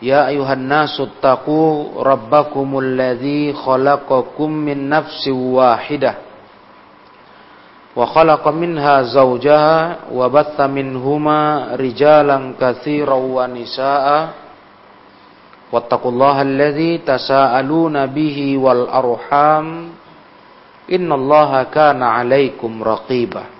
Ya ayuhan nasu taqu rabbakumul ladzi khalaqakum min nafsin wahidah wa khalaqa minha zawjaha wa batta minhuma rijalan katsiran wa nisaa wattaqullaha alladzi tasaaluna bihi wal arham. Innallaha kana 'alaikum raqiba.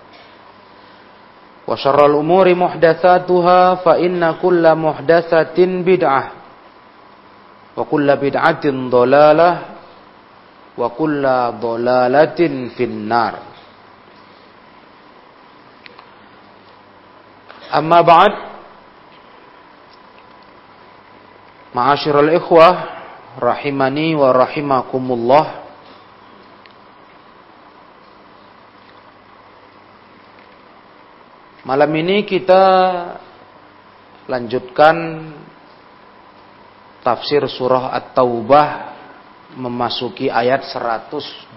وشر الأمور محدثاتها فإن كل محدثة بدعة وكل بدعة ضلالة وكل ضلالة في النار أما بعد معاشر الإخوة رحمني ورحمكم الله Malam ini kita lanjutkan tafsir surah At-Taubah memasuki ayat 122.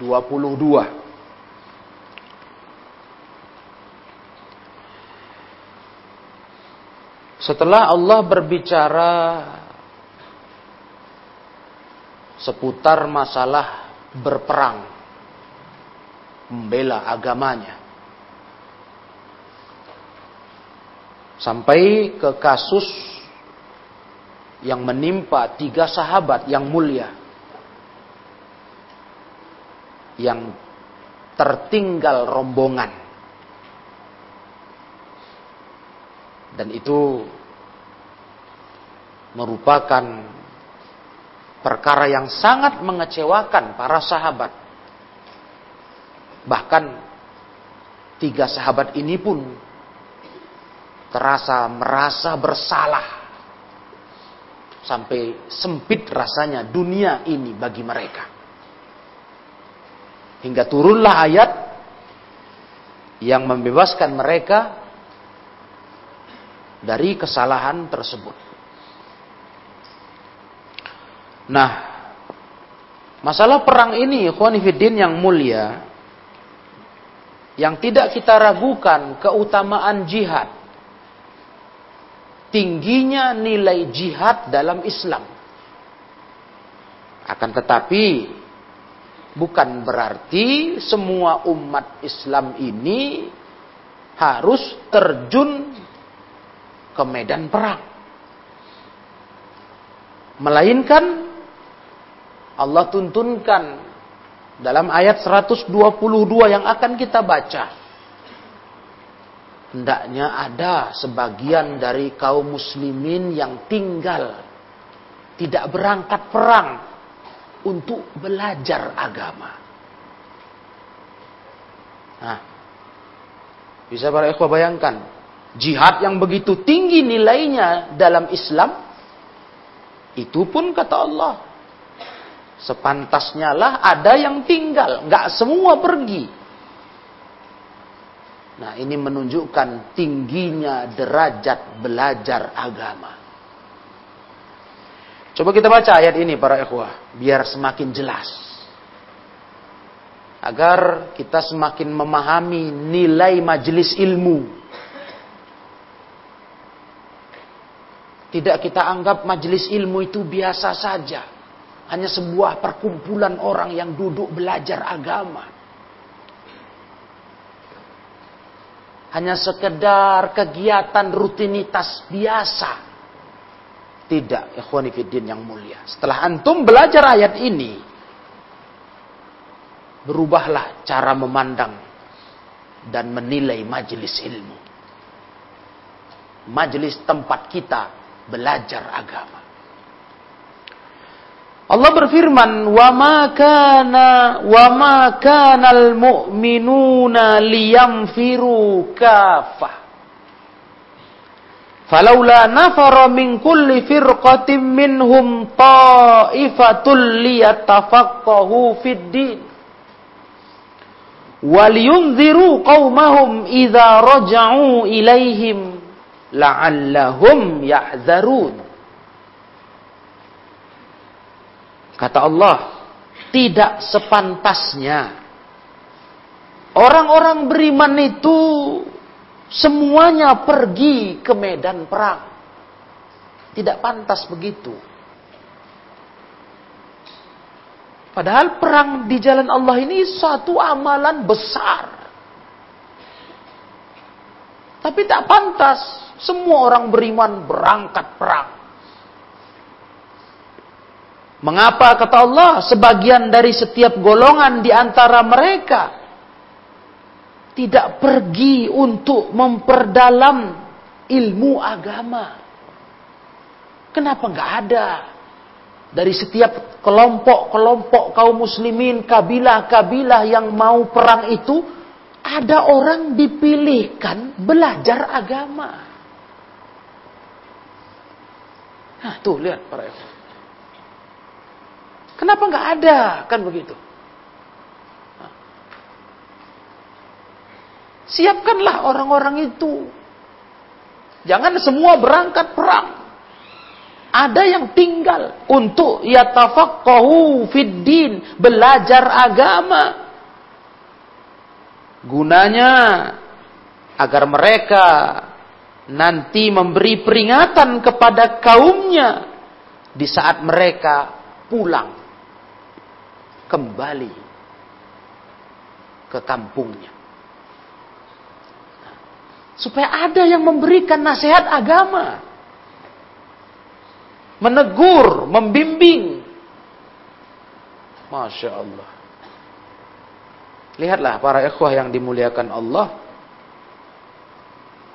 Setelah Allah berbicara seputar masalah berperang, membela agamanya. Sampai ke kasus yang menimpa tiga sahabat yang mulia. Yang tertinggal rombongan. Dan itu merupakan perkara yang sangat mengecewakan para sahabat. Bahkan tiga sahabat ini pun terasa merasa bersalah. Sampai sempit rasanya dunia ini bagi mereka. Hingga turunlah ayat yang membebaskan mereka dari kesalahan tersebut. Nah masalah perang ini ikhwanifidin yang mulia yang tidak kita ragukan keutamaan jihad tingginya nilai jihad dalam Islam. Akan tetapi bukan berarti semua umat Islam ini harus terjun ke medan perang. Melainkan Allah tuntunkan dalam ayat 122 yang akan kita baca hendaknya ada sebagian dari kaum muslimin yang tinggal tidak berangkat perang untuk belajar agama. Nah, bisa para ikhwah bayangkan, jihad yang begitu tinggi nilainya dalam Islam, itu pun kata Allah, sepantasnya lah ada yang tinggal, nggak semua pergi. Nah, ini menunjukkan tingginya derajat belajar agama. Coba kita baca ayat ini para ikhwah, biar semakin jelas. Agar kita semakin memahami nilai majelis ilmu. Tidak kita anggap majelis ilmu itu biasa saja. Hanya sebuah perkumpulan orang yang duduk belajar agama. Hanya sekedar kegiatan rutinitas biasa tidak, ikhwanifiddin yang mulia. Setelah antum belajar ayat ini, berubahlah cara memandang dan menilai majelis ilmu. Majelis tempat kita belajar agama. Allah berfirman, "Wa ma kana wa ma kana al-mu'minuna liyamfiru kafah." Falaula nafara min kulli firqatin minhum ta'ifatul liyatafaqahu fid din. Waliyunziru qaumahum idza raja'u ilaihim la'allahum yahzarun. Kata Allah, tidak sepantasnya orang-orang beriman itu Semuanya pergi ke medan perang. Tidak pantas begitu. Padahal perang di jalan Allah ini suatu amalan besar. Tapi tak pantas semua orang beriman berangkat perang. Mengapa kata Allah sebagian dari setiap golongan di antara mereka tidak pergi untuk memperdalam ilmu agama. Kenapa nggak ada? Dari setiap kelompok-kelompok kaum muslimin, kabilah-kabilah yang mau perang itu, ada orang dipilihkan belajar agama. Nah, tuh lihat para Kenapa nggak ada? Kan begitu. Siapkanlah orang-orang itu. Jangan semua berangkat perang. Ada yang tinggal untuk yatafaqahu fiddin, belajar agama. Gunanya agar mereka nanti memberi peringatan kepada kaumnya di saat mereka pulang kembali ke kampungnya. Supaya ada yang memberikan nasihat agama. Menegur, membimbing. Masya Allah. Lihatlah para ikhwah yang dimuliakan Allah.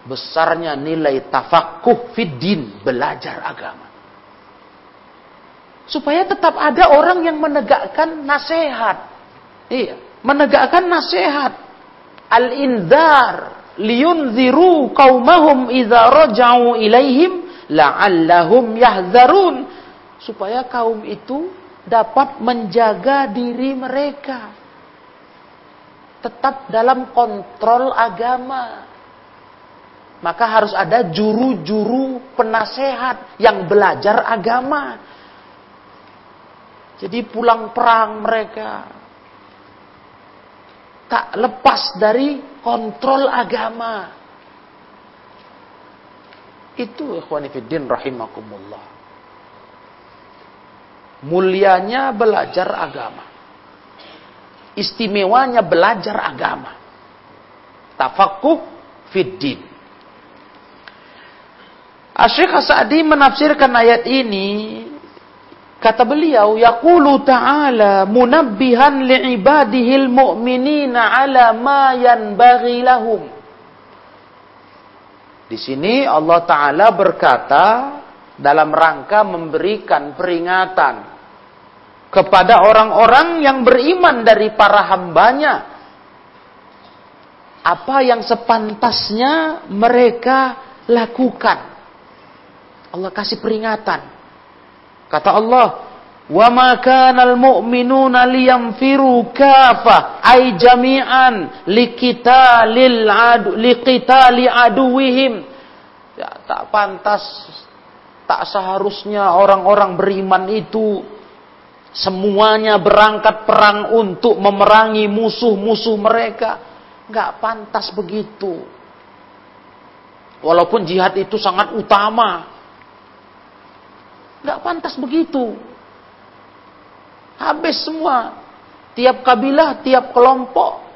Besarnya nilai tafakuh fiddin, belajar agama. Supaya tetap ada orang yang menegakkan nasihat. Iya, menegakkan nasihat. Al-indar, liyunziru qaumahum idza raja'u ilaihim la'allahum yahzarun supaya kaum itu dapat menjaga diri mereka tetap dalam kontrol agama maka harus ada juru-juru penasehat yang belajar agama jadi pulang perang mereka tak lepas dari kontrol agama. Itu ikhwanifiddin rahimakumullah. Mulianya belajar agama. Istimewanya belajar agama. Tafakuh fiddin. Asyik Sa'di menafsirkan ayat ini Kata beliau, yaqulu ta'ala munabbihan li'ibadihil mu'minina ala ma yanbaghi lahum. Di sini Allah Ta'ala berkata dalam rangka memberikan peringatan kepada orang-orang yang beriman dari para hambanya. Apa yang sepantasnya mereka lakukan. Allah kasih peringatan. Kata Allah, "Wa ma kana al-mu'minuna liyamfiru kafa ay jami'an liqitalil adu liqitali aduwihim." Ya, tak pantas Tak seharusnya orang-orang beriman itu semuanya berangkat perang untuk memerangi musuh-musuh mereka. Gak pantas begitu. Walaupun jihad itu sangat utama. Gak pantas begitu. Habis semua. Tiap kabilah, tiap kelompok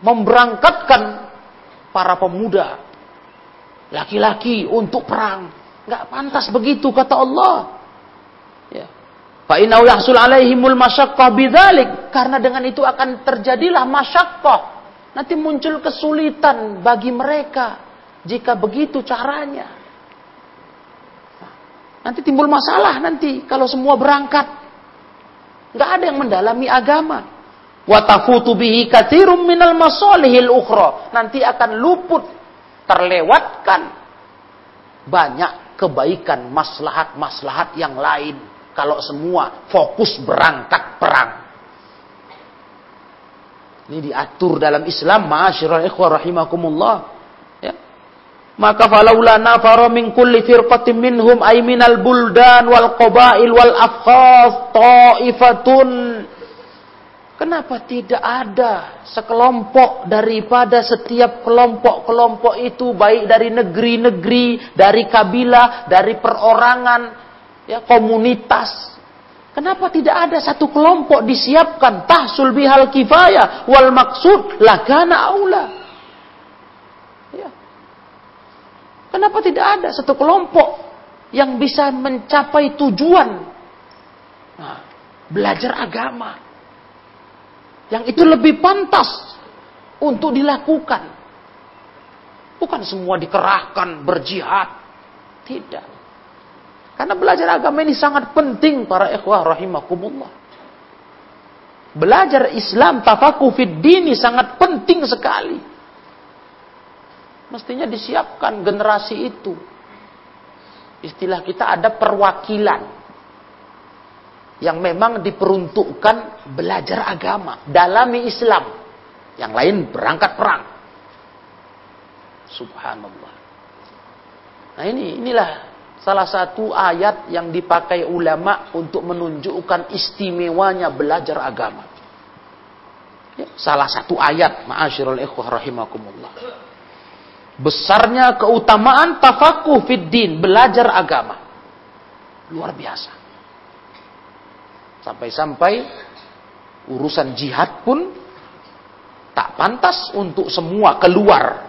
memberangkatkan para pemuda laki-laki untuk perang. Nggak pantas begitu kata Allah. Ya. Fa yahsul alaihimul masyaqqah bidzalik karena dengan itu akan terjadilah masyaqqah. Nanti muncul kesulitan bagi mereka jika begitu caranya. Nanti timbul masalah nanti kalau semua berangkat. Nggak ada yang mendalami agama. Watafutu bihi katsirum minal masalihil ukhra. Nanti akan luput terlewatkan banyak kebaikan maslahat-maslahat yang lain kalau semua fokus berangkat perang. Ini diatur dalam Islam, ma'asyiral ikhwah rahimakumullah. Maka falaula nafara min kulli firqatin minhum ay minal buldan wal qabail wal afkhaz ta'ifatun Kenapa tidak ada sekelompok daripada setiap kelompok-kelompok itu baik dari negeri-negeri, dari kabilah, dari perorangan, ya komunitas. Kenapa tidak ada satu kelompok disiapkan tahsul bihal kifayah wal maksud lakana aula. Ya. Kenapa tidak ada satu kelompok yang bisa mencapai tujuan nah, belajar agama? yang itu lebih pantas untuk dilakukan. Bukan semua dikerahkan berjihad. Tidak. Karena belajar agama ini sangat penting para ikhwah rahimakumullah. Belajar Islam tafakuh fid dini sangat penting sekali. Mestinya disiapkan generasi itu. Istilah kita ada perwakilan yang memang diperuntukkan belajar agama, dalami Islam. Yang lain berangkat perang. Subhanallah. Nah ini inilah salah satu ayat yang dipakai ulama untuk menunjukkan istimewanya belajar agama. Ya, salah satu ayat, ma'asyiral ikhwah rahimakumullah. Besarnya keutamaan tafakuh fid din, belajar agama. Luar biasa. Sampai-sampai urusan jihad pun tak pantas untuk semua keluar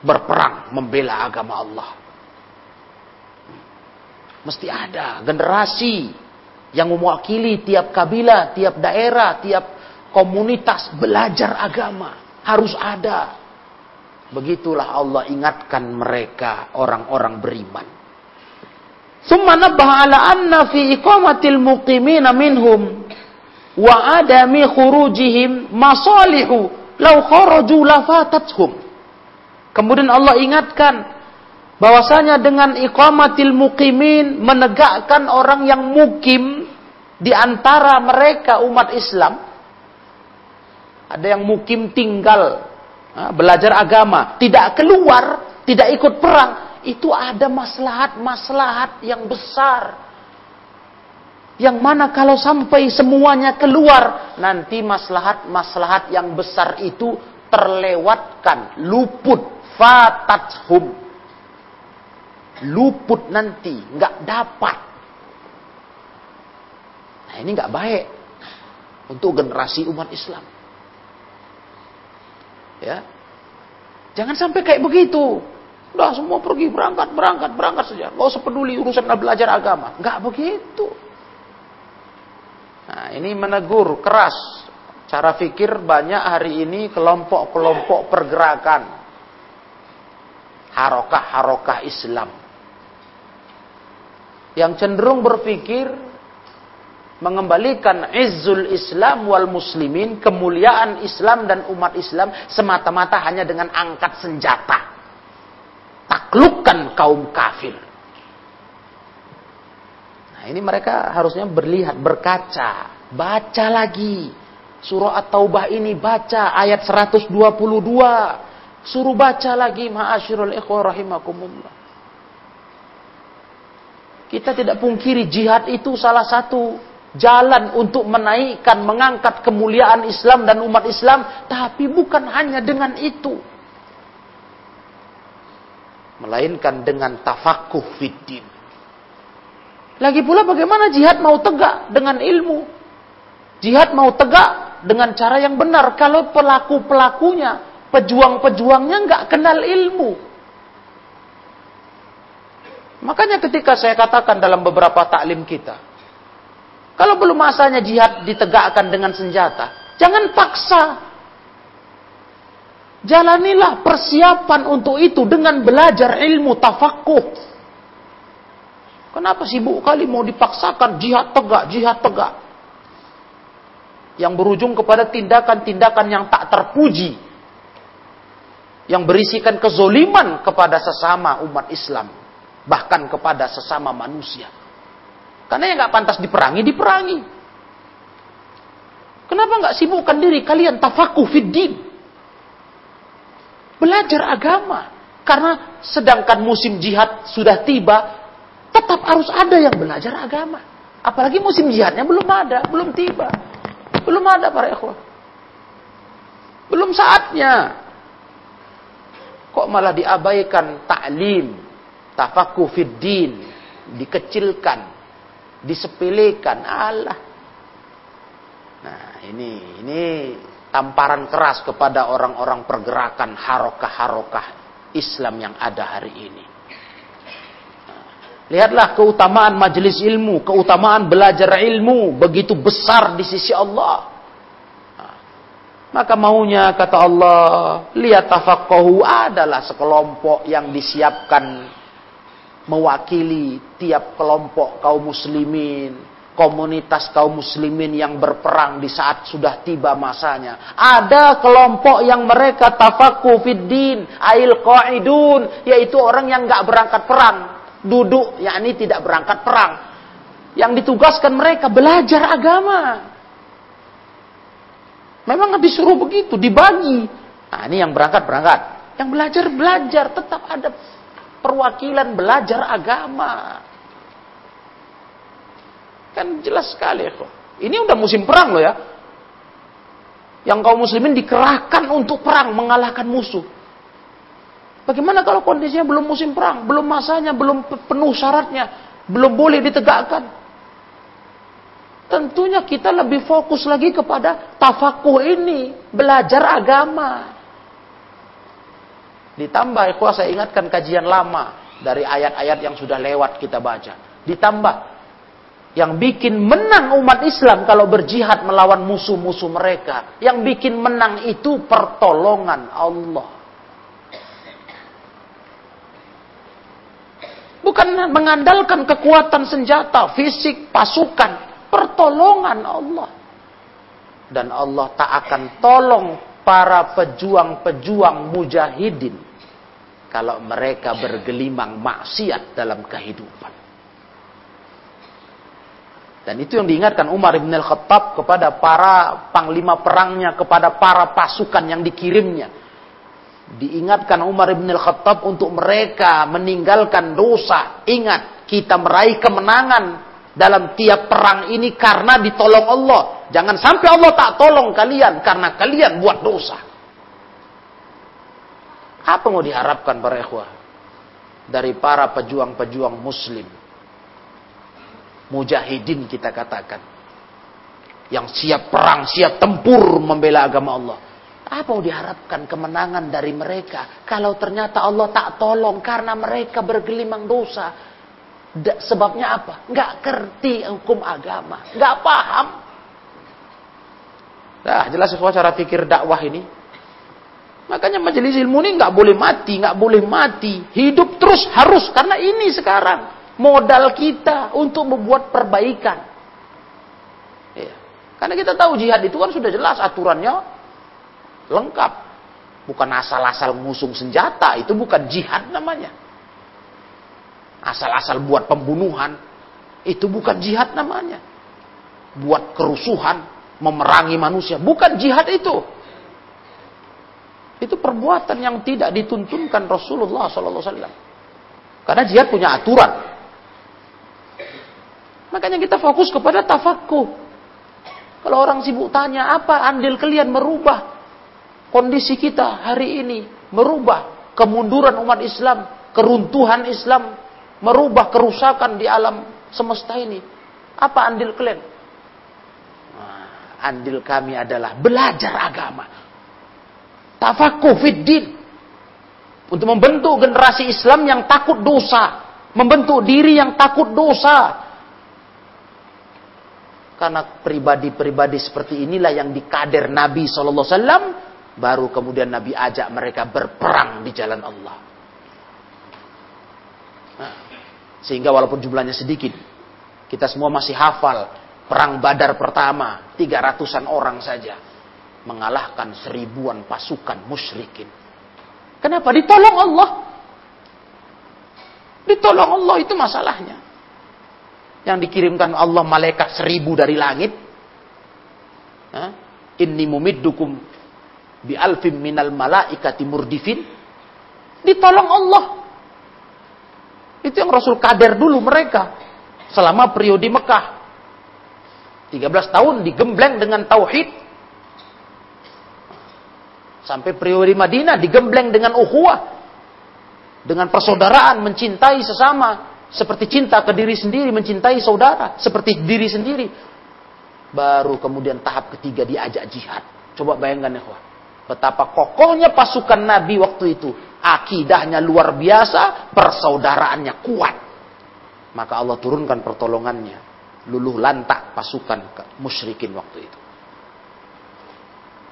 berperang membela agama Allah. Mesti ada generasi yang mewakili tiap kabilah, tiap daerah, tiap komunitas belajar agama. Harus ada. Begitulah Allah ingatkan mereka orang-orang beriman. Summa nabbaha ala anna fi iqamatil muqimina minhum wa adami khurujihim masalihu law kharaju lafatathum. Kemudian Allah ingatkan bahwasanya dengan iqamatil muqimin menegakkan orang yang mukim di antara mereka umat Islam ada yang mukim tinggal belajar agama tidak keluar tidak ikut perang itu ada maslahat-maslahat yang besar. Yang mana kalau sampai semuanya keluar, nanti maslahat-maslahat yang besar itu terlewatkan, luput, fatathum. Luput nanti, nggak dapat. Nah ini nggak baik untuk generasi umat Islam. Ya, jangan sampai kayak begitu. Udah semua pergi berangkat, berangkat, berangkat saja. Gak usah peduli urusan belajar agama. Gak begitu. Nah, ini menegur keras cara fikir banyak hari ini kelompok-kelompok pergerakan harokah-harokah Islam yang cenderung berpikir mengembalikan izzul Islam wal muslimin kemuliaan Islam dan umat Islam semata-mata hanya dengan angkat senjata taklukkan kaum kafir. Nah, ini mereka harusnya berlihat, berkaca, baca lagi. Surah At-Taubah ini baca ayat 122. Suruh baca lagi ma'asyirul ikhwah rahimakumullah. Kita tidak pungkiri jihad itu salah satu jalan untuk menaikkan, mengangkat kemuliaan Islam dan umat Islam, tapi bukan hanya dengan itu. Melainkan dengan tafakuh fiddin. Lagi pula bagaimana jihad mau tegak dengan ilmu? Jihad mau tegak dengan cara yang benar. Kalau pelaku-pelakunya, pejuang-pejuangnya nggak kenal ilmu, Makanya ketika saya katakan dalam beberapa taklim kita, kalau belum masanya jihad ditegakkan dengan senjata, jangan paksa. Jalanilah persiapan untuk itu dengan belajar ilmu tafakuh. Kenapa sibuk kali mau dipaksakan jihad tegak, jihad tegak? Yang berujung kepada tindakan-tindakan yang tak terpuji. Yang berisikan kezoliman kepada sesama umat Islam bahkan kepada sesama manusia. Karena yang nggak pantas diperangi, diperangi. Kenapa nggak sibukkan diri kalian tafakuh fiddin? Belajar agama. Karena sedangkan musim jihad sudah tiba, tetap harus ada yang belajar agama. Apalagi musim jihadnya belum ada, belum tiba. Belum ada para ikhwah. Belum saatnya. Kok malah diabaikan taklim, tafakuh fiddin dikecilkan, disepelekan. Allah. Nah, ini ini tamparan keras kepada orang-orang pergerakan harokah-harokah Islam yang ada hari ini. Nah, lihatlah keutamaan majelis ilmu, keutamaan belajar ilmu begitu besar di sisi Allah. Nah, maka maunya kata Allah, lihat tafaqahu adalah sekelompok yang disiapkan mewakili tiap kelompok kaum muslimin, komunitas kaum muslimin yang berperang di saat sudah tiba masanya. Ada kelompok yang mereka tafaku fiddin, ail qaidun, yaitu orang yang nggak berangkat perang, duduk, yakni tidak berangkat perang. Yang ditugaskan mereka belajar agama. Memang disuruh begitu, dibagi. Nah, ini yang berangkat berangkat, yang belajar belajar, tetap ada perwakilan belajar agama. Kan jelas sekali kok. Ini udah musim perang loh ya. Yang kaum muslimin dikerahkan untuk perang mengalahkan musuh. Bagaimana kalau kondisinya belum musim perang, belum masanya, belum penuh syaratnya, belum boleh ditegakkan? Tentunya kita lebih fokus lagi kepada tafakuh ini, belajar agama. Ditambah, ikhwah saya ingatkan kajian lama dari ayat-ayat yang sudah lewat kita baca. Ditambah, yang bikin menang umat Islam kalau berjihad melawan musuh-musuh mereka. Yang bikin menang itu pertolongan Allah. Bukan mengandalkan kekuatan senjata, fisik, pasukan. Pertolongan Allah. Dan Allah tak akan tolong para pejuang-pejuang mujahidin kalau mereka bergelimang maksiat dalam kehidupan. Dan itu yang diingatkan Umar ibn al-Khattab kepada para panglima perangnya, kepada para pasukan yang dikirimnya. Diingatkan Umar ibn al-Khattab untuk mereka meninggalkan dosa. Ingat, kita meraih kemenangan dalam tiap perang ini karena ditolong Allah. Jangan sampai Allah tak tolong kalian karena kalian buat dosa. Apa mau diharapkan para ikhwah? Dari para pejuang-pejuang muslim. Mujahidin kita katakan. Yang siap perang, siap tempur membela agama Allah. Apa mau diharapkan kemenangan dari mereka? Kalau ternyata Allah tak tolong karena mereka bergelimang dosa. Sebabnya apa? Nggak kerti hukum agama. Nggak paham. Nah, jelas sesuatu cara pikir dakwah ini. Makanya majelis ilmu ini nggak boleh mati, nggak boleh mati. Hidup terus harus karena ini sekarang modal kita untuk membuat perbaikan. Ya. Karena kita tahu jihad itu kan sudah jelas aturannya lengkap. Bukan asal-asal ngusung senjata, itu bukan jihad namanya. Asal-asal buat pembunuhan, itu bukan jihad namanya. Buat kerusuhan, memerangi manusia, bukan jihad itu. Itu perbuatan yang tidak dituntunkan Rasulullah SAW. Karena jihad punya aturan. Makanya kita fokus kepada tafakkuh. Kalau orang sibuk tanya, apa andil kalian merubah kondisi kita hari ini? Merubah kemunduran umat Islam, keruntuhan Islam, merubah kerusakan di alam semesta ini. Apa andil kalian? Nah, andil kami adalah belajar agama. Tafakuh fiddin. Untuk membentuk generasi Islam yang takut dosa. Membentuk diri yang takut dosa. Karena pribadi-pribadi seperti inilah yang dikader Nabi SAW. Baru kemudian Nabi ajak mereka berperang di jalan Allah. Nah, sehingga walaupun jumlahnya sedikit. Kita semua masih hafal. Perang badar pertama. Tiga ratusan orang saja. Mengalahkan seribuan pasukan musyrikin. Kenapa? Ditolong Allah. Ditolong Allah itu masalahnya. Yang dikirimkan Allah malaikat seribu dari langit. Inni mumiddukum bi alfim minal malaikati murdifin. Ditolong Allah. Itu yang Rasul kader dulu mereka. Selama periode Mekah. 13 tahun digembleng dengan tauhid Sampai periode Madinah digembleng dengan ukhuwah. Dengan persaudaraan, mencintai sesama. Seperti cinta ke diri sendiri, mencintai saudara. Seperti diri sendiri. Baru kemudian tahap ketiga diajak jihad. Coba bayangkan ya Betapa kokohnya pasukan Nabi waktu itu. Akidahnya luar biasa, persaudaraannya kuat. Maka Allah turunkan pertolongannya. Luluh lantak pasukan musyrikin waktu itu.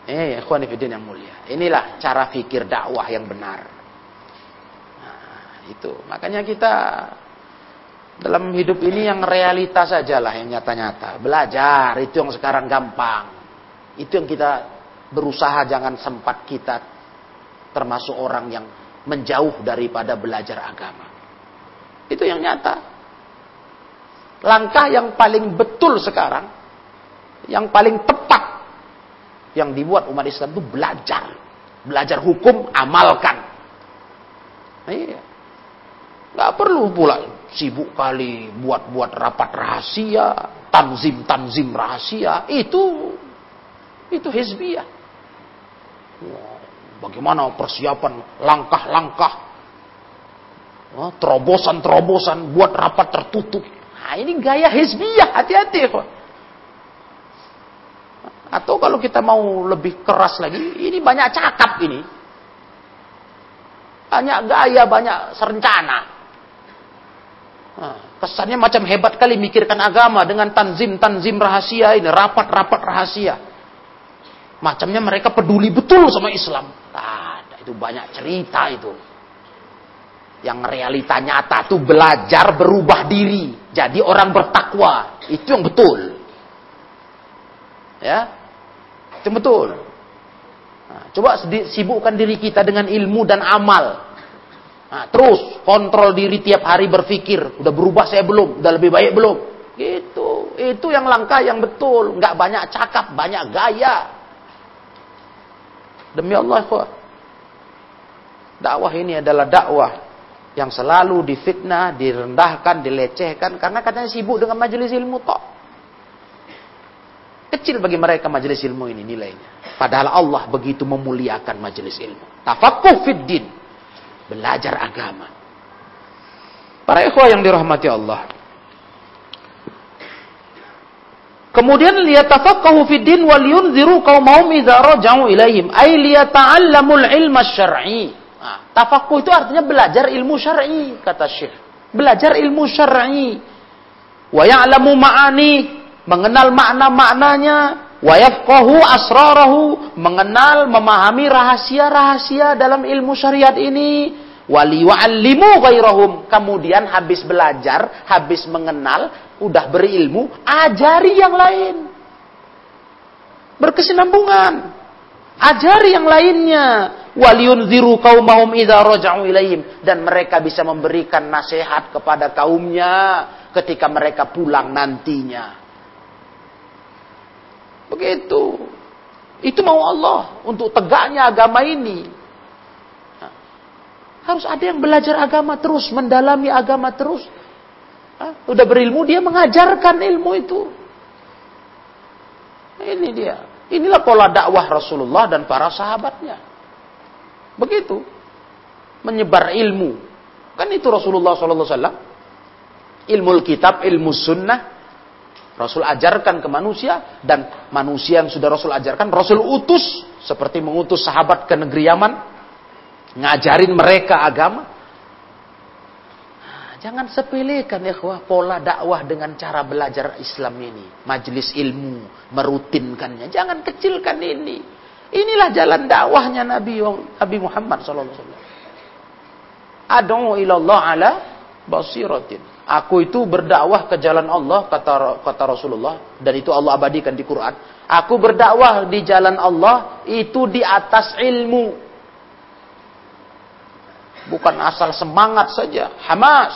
Eh, ikhwan yang mulia. Inilah cara fikir dakwah yang benar. Nah, itu. Makanya kita dalam hidup ini yang realita sajalah yang nyata-nyata. Belajar itu yang sekarang gampang. Itu yang kita berusaha jangan sempat kita termasuk orang yang menjauh daripada belajar agama. Itu yang nyata. Langkah yang paling betul sekarang, yang paling tepat yang dibuat umat Islam itu belajar. Belajar hukum, amalkan. Iya. Gak perlu pula sibuk kali buat-buat rapat rahasia, tanzim-tanzim rahasia. Itu itu hizbiyah. Bagaimana persiapan langkah-langkah, terobosan-terobosan buat rapat tertutup. Nah, ini gaya hizbiyah, hati-hati. Atau kalau kita mau lebih keras lagi, ini banyak cakap ini. Banyak gaya, banyak serencana. Nah, kesannya macam hebat kali mikirkan agama dengan tanzim-tanzim rahasia ini, rapat-rapat rahasia. Macamnya mereka peduli betul sama Islam. Nah, itu banyak cerita itu. Yang realita nyata tuh belajar berubah diri. Jadi orang bertakwa. Itu yang betul. Ya, itu betul. Nah, coba sibukkan diri kita dengan ilmu dan amal. Nah, terus kontrol diri tiap hari berpikir, udah berubah saya belum, udah lebih baik belum? Gitu. Itu yang langkah yang betul, nggak banyak cakap, banyak gaya. Demi Allah, kok. Dakwah ini adalah dakwah yang selalu difitnah, direndahkan, dilecehkan karena katanya sibuk dengan majelis ilmu tok. Kecil bagi mereka majelis ilmu ini nilainya. Padahal Allah begitu memuliakan majelis ilmu. Tafakuh fiddin. Belajar agama. Para ikhwah yang dirahmati Allah. Kemudian liyatafaqahu fid din wal yunziru qaumahum idza raja'u ilaihim ay liyata'allamul ilma syar'i. Nah, tafaqquh itu artinya belajar ilmu syar'i kata Syekh. Belajar ilmu syar'i. Wa ya'lamu ma'ani mengenal makna-maknanya, wa yafqahu asrarahu, mengenal, memahami rahasia-rahasia dalam ilmu syariat ini, wali wa'allimu ghairahum. Kemudian habis belajar, habis mengenal, udah berilmu, ajari yang lain. Berkesinambungan. Ajari yang lainnya. Waliyunziru kaumahum idza raja'u ilaihim dan mereka bisa memberikan nasihat kepada kaumnya ketika mereka pulang nantinya. Begitu. Itu mau Allah untuk tegaknya agama ini. Harus ada yang belajar agama terus, mendalami agama terus. Hah? Udah berilmu dia mengajarkan ilmu itu. Ini dia. Inilah pola dakwah Rasulullah dan para sahabatnya. Begitu. Menyebar ilmu. Kan itu Rasulullah SAW. Ilmu kitab, ilmu sunnah. Rasul ajarkan ke manusia. Dan manusia yang sudah Rasul ajarkan, Rasul utus. Seperti mengutus sahabat ke negeri Yaman. Ngajarin mereka agama. Jangan sepelekan ya pola dakwah dengan cara belajar Islam ini. Majelis ilmu, merutinkannya. Jangan kecilkan ini. Inilah jalan dakwahnya Nabi Nabi Muhammad SAW. Adu ilallah ala basiratin. Aku itu berdakwah ke jalan Allah kata kata Rasulullah dan itu Allah abadikan di Quran. Aku berdakwah di jalan Allah itu di atas ilmu Bukan asal semangat saja, hamas.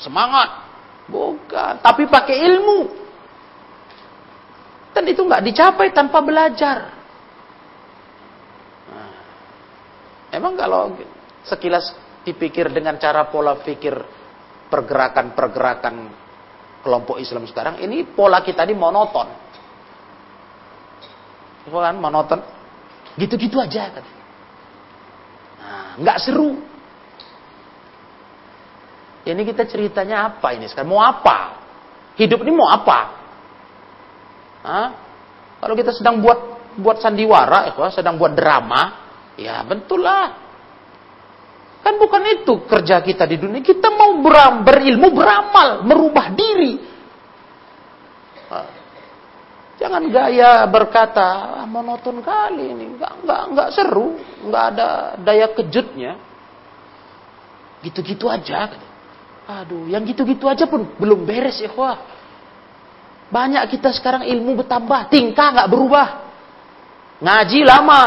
Semangat. Bukan, tapi pakai ilmu. Dan itu nggak dicapai tanpa belajar. Nah, emang kalau sekilas dipikir dengan cara pola pikir pergerakan-pergerakan kelompok Islam sekarang, ini pola kita ini monoton. Kan monoton. Gitu-gitu aja kan nggak seru. Ini kita ceritanya apa ini sekarang? Mau apa? Hidup ini mau apa? Hah? Kalau kita sedang buat buat sandiwara, ya, sedang buat drama, ya betul lah. Kan bukan itu kerja kita di dunia. Kita mau beram, berilmu, beramal, merubah diri. Jangan gaya berkata ah, monoton kali ini, nggak nggak nggak seru, nggak ada daya kejutnya. Gitu-gitu aja. Aduh, yang gitu-gitu aja pun belum beres ya, wah. Banyak kita sekarang ilmu bertambah, tingkah nggak berubah. Ngaji lama,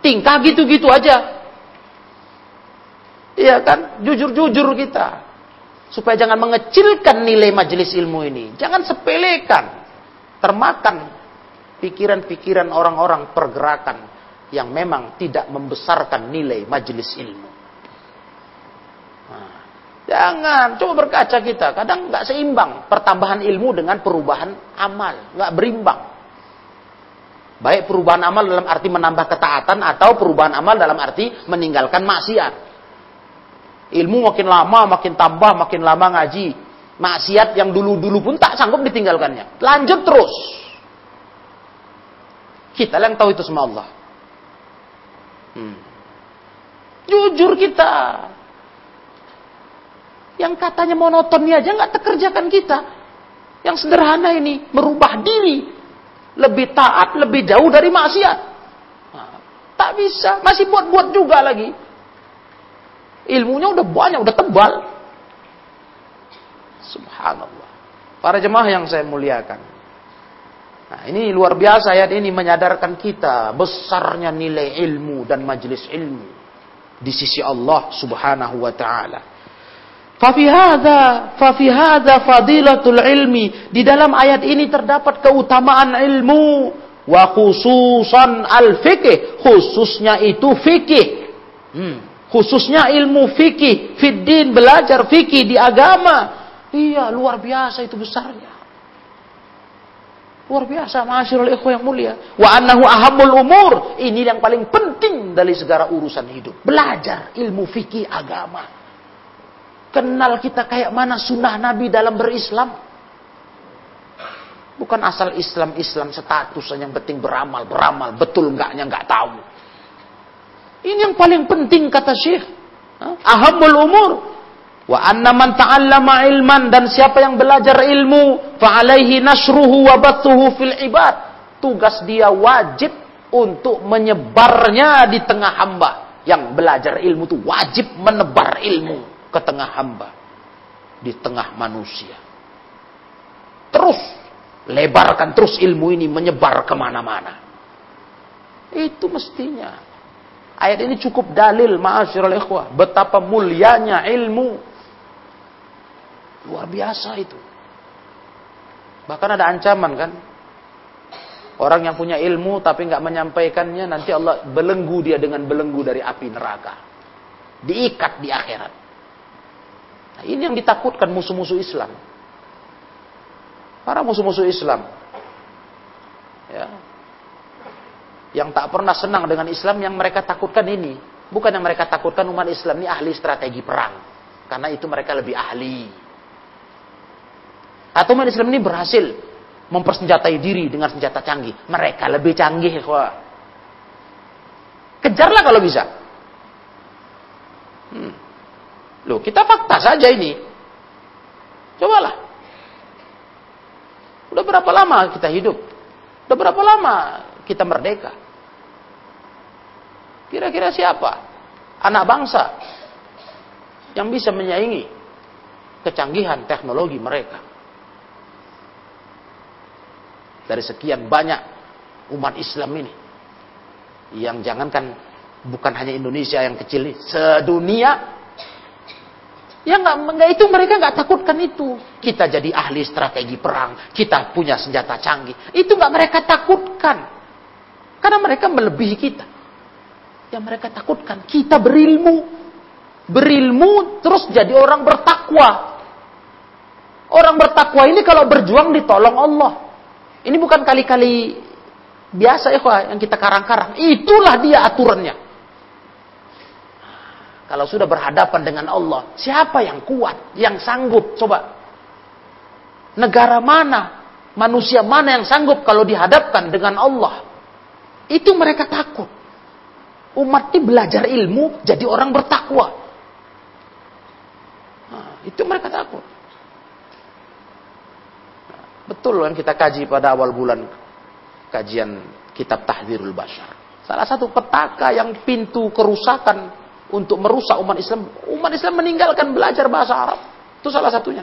tingkah gitu-gitu aja. Iya kan? Jujur-jujur kita. Supaya jangan mengecilkan nilai majelis ilmu ini. Jangan sepelekan termakan pikiran-pikiran orang-orang pergerakan yang memang tidak membesarkan nilai majelis ilmu. Nah, jangan, coba berkaca kita. Kadang nggak seimbang pertambahan ilmu dengan perubahan amal, nggak berimbang. Baik perubahan amal dalam arti menambah ketaatan atau perubahan amal dalam arti meninggalkan maksiat. Ilmu makin lama, makin tambah, makin lama ngaji, maksiat yang dulu-dulu pun tak sanggup ditinggalkannya. Lanjut terus. Kita yang tahu itu semua Allah. Hmm. Jujur kita. Yang katanya monotoni aja nggak terkerjakan kita. Yang sederhana ini merubah diri, lebih taat, lebih jauh dari maksiat. Nah, tak bisa, masih buat-buat juga lagi. Ilmunya udah banyak, udah tebal. Subhanallah. Para jemaah yang saya muliakan. Nah, ini luar biasa ayat ini menyadarkan kita besarnya nilai ilmu dan majelis ilmu di sisi Allah Subhanahu wa taala. Fafi hadza fafi hadza fadilatul ilmi. Di dalam ayat ini terdapat keutamaan ilmu wa khususan al fikih, khususnya itu fikih. Hmm. Khususnya ilmu fikih, fiddin belajar fikih di agama Iya, luar biasa itu besarnya. Luar biasa, masyarul ikhwah yang mulia. Wa annahu ahamul umur. Ini yang paling penting dari segala urusan hidup. Belajar ilmu fikih agama. Kenal kita kayak mana sunnah Nabi dalam berislam. Bukan asal Islam-Islam status yang penting beramal, beramal. Betul enggaknya enggak tahu. Ini yang paling penting kata Syekh. Ahamul umur. Wa anna man ta'allama ilman dan siapa yang belajar ilmu fa alaihi nasruhu wa bathuhu fil ibad. Tugas dia wajib untuk menyebarnya di tengah hamba. Yang belajar ilmu itu wajib menebar ilmu ke tengah hamba. Di tengah manusia. Terus lebarkan terus ilmu ini menyebar ke mana-mana. Itu mestinya. Ayat ini cukup dalil ma'asyiral ikhwah. Betapa mulianya ilmu. Luar biasa itu. Bahkan ada ancaman kan. Orang yang punya ilmu tapi nggak menyampaikannya nanti Allah belenggu dia dengan belenggu dari api neraka. Diikat di akhirat. Nah, ini yang ditakutkan musuh-musuh Islam. Para musuh-musuh Islam. Ya. Yang tak pernah senang dengan Islam yang mereka takutkan ini. Bukan yang mereka takutkan umat Islam ini ahli strategi perang. Karena itu mereka lebih ahli. Atau umat Islam ini berhasil mempersenjatai diri dengan senjata canggih. Mereka lebih canggih. Wah. Kejarlah kalau bisa. Hmm. Loh, kita fakta saja ini. Cobalah. Udah berapa lama kita hidup? Udah berapa lama kita merdeka? Kira-kira siapa? Anak bangsa yang bisa menyaingi kecanggihan teknologi mereka. Dari sekian banyak umat Islam ini. Yang jangankan bukan hanya Indonesia yang kecil ini, sedunia Ya nggak, nggak itu mereka nggak takutkan itu. Kita jadi ahli strategi perang, kita punya senjata canggih. Itu nggak mereka takutkan, karena mereka melebihi kita. Yang mereka takutkan kita berilmu, berilmu terus jadi orang bertakwa. Orang bertakwa ini kalau berjuang ditolong Allah. Ini bukan kali-kali biasa ya yang kita karang-karang. Itulah dia aturannya. Kalau sudah berhadapan dengan Allah, siapa yang kuat, yang sanggup? Coba. Negara mana, manusia mana yang sanggup kalau dihadapkan dengan Allah? Itu mereka takut. Umat ini belajar ilmu, jadi orang bertakwa. Nah, itu mereka takut. betul yang kita kaji pada awal bulan kajian kitab Tahdirul Bashar. Salah satu petaka yang pintu kerusakan untuk merusak umat Islam. Umat Islam meninggalkan belajar bahasa Arab. Itu salah satunya.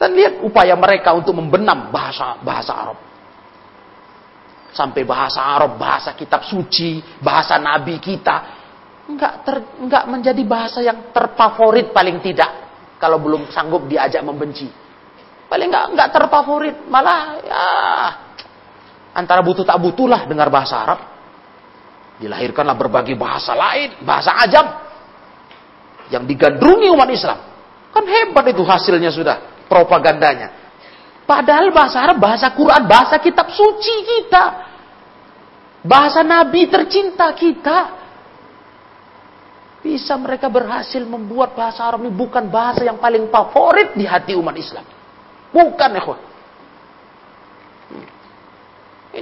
Dan lihat upaya mereka untuk membenam bahasa bahasa Arab. Sampai bahasa Arab, bahasa kitab suci, bahasa nabi kita enggak ter, enggak menjadi bahasa yang terfavorit paling tidak kalau belum sanggup diajak membenci. Paling enggak enggak terfavorit, malah ya antara butuh tak butuhlah dengar bahasa Arab. Dilahirkanlah berbagai bahasa lain, bahasa ajam. Yang digandrungi umat Islam. Kan hebat itu hasilnya sudah, propagandanya. Padahal bahasa Arab, bahasa Quran, bahasa kitab suci kita. Bahasa Nabi tercinta kita. Bisa mereka berhasil membuat bahasa Arab ini bukan bahasa yang paling favorit di hati umat Islam. Bukan, ya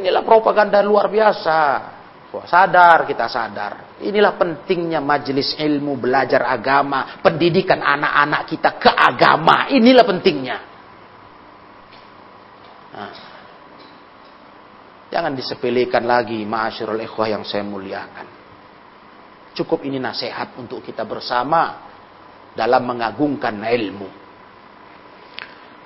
Inilah propaganda luar biasa. Wah, sadar kita sadar. Inilah pentingnya majelis ilmu, belajar agama, pendidikan anak-anak kita ke agama. Inilah pentingnya. Nah, jangan disepelekan lagi ma'asyirul ikhwah yang saya muliakan. Cukup ini nasihat untuk kita bersama dalam mengagungkan ilmu.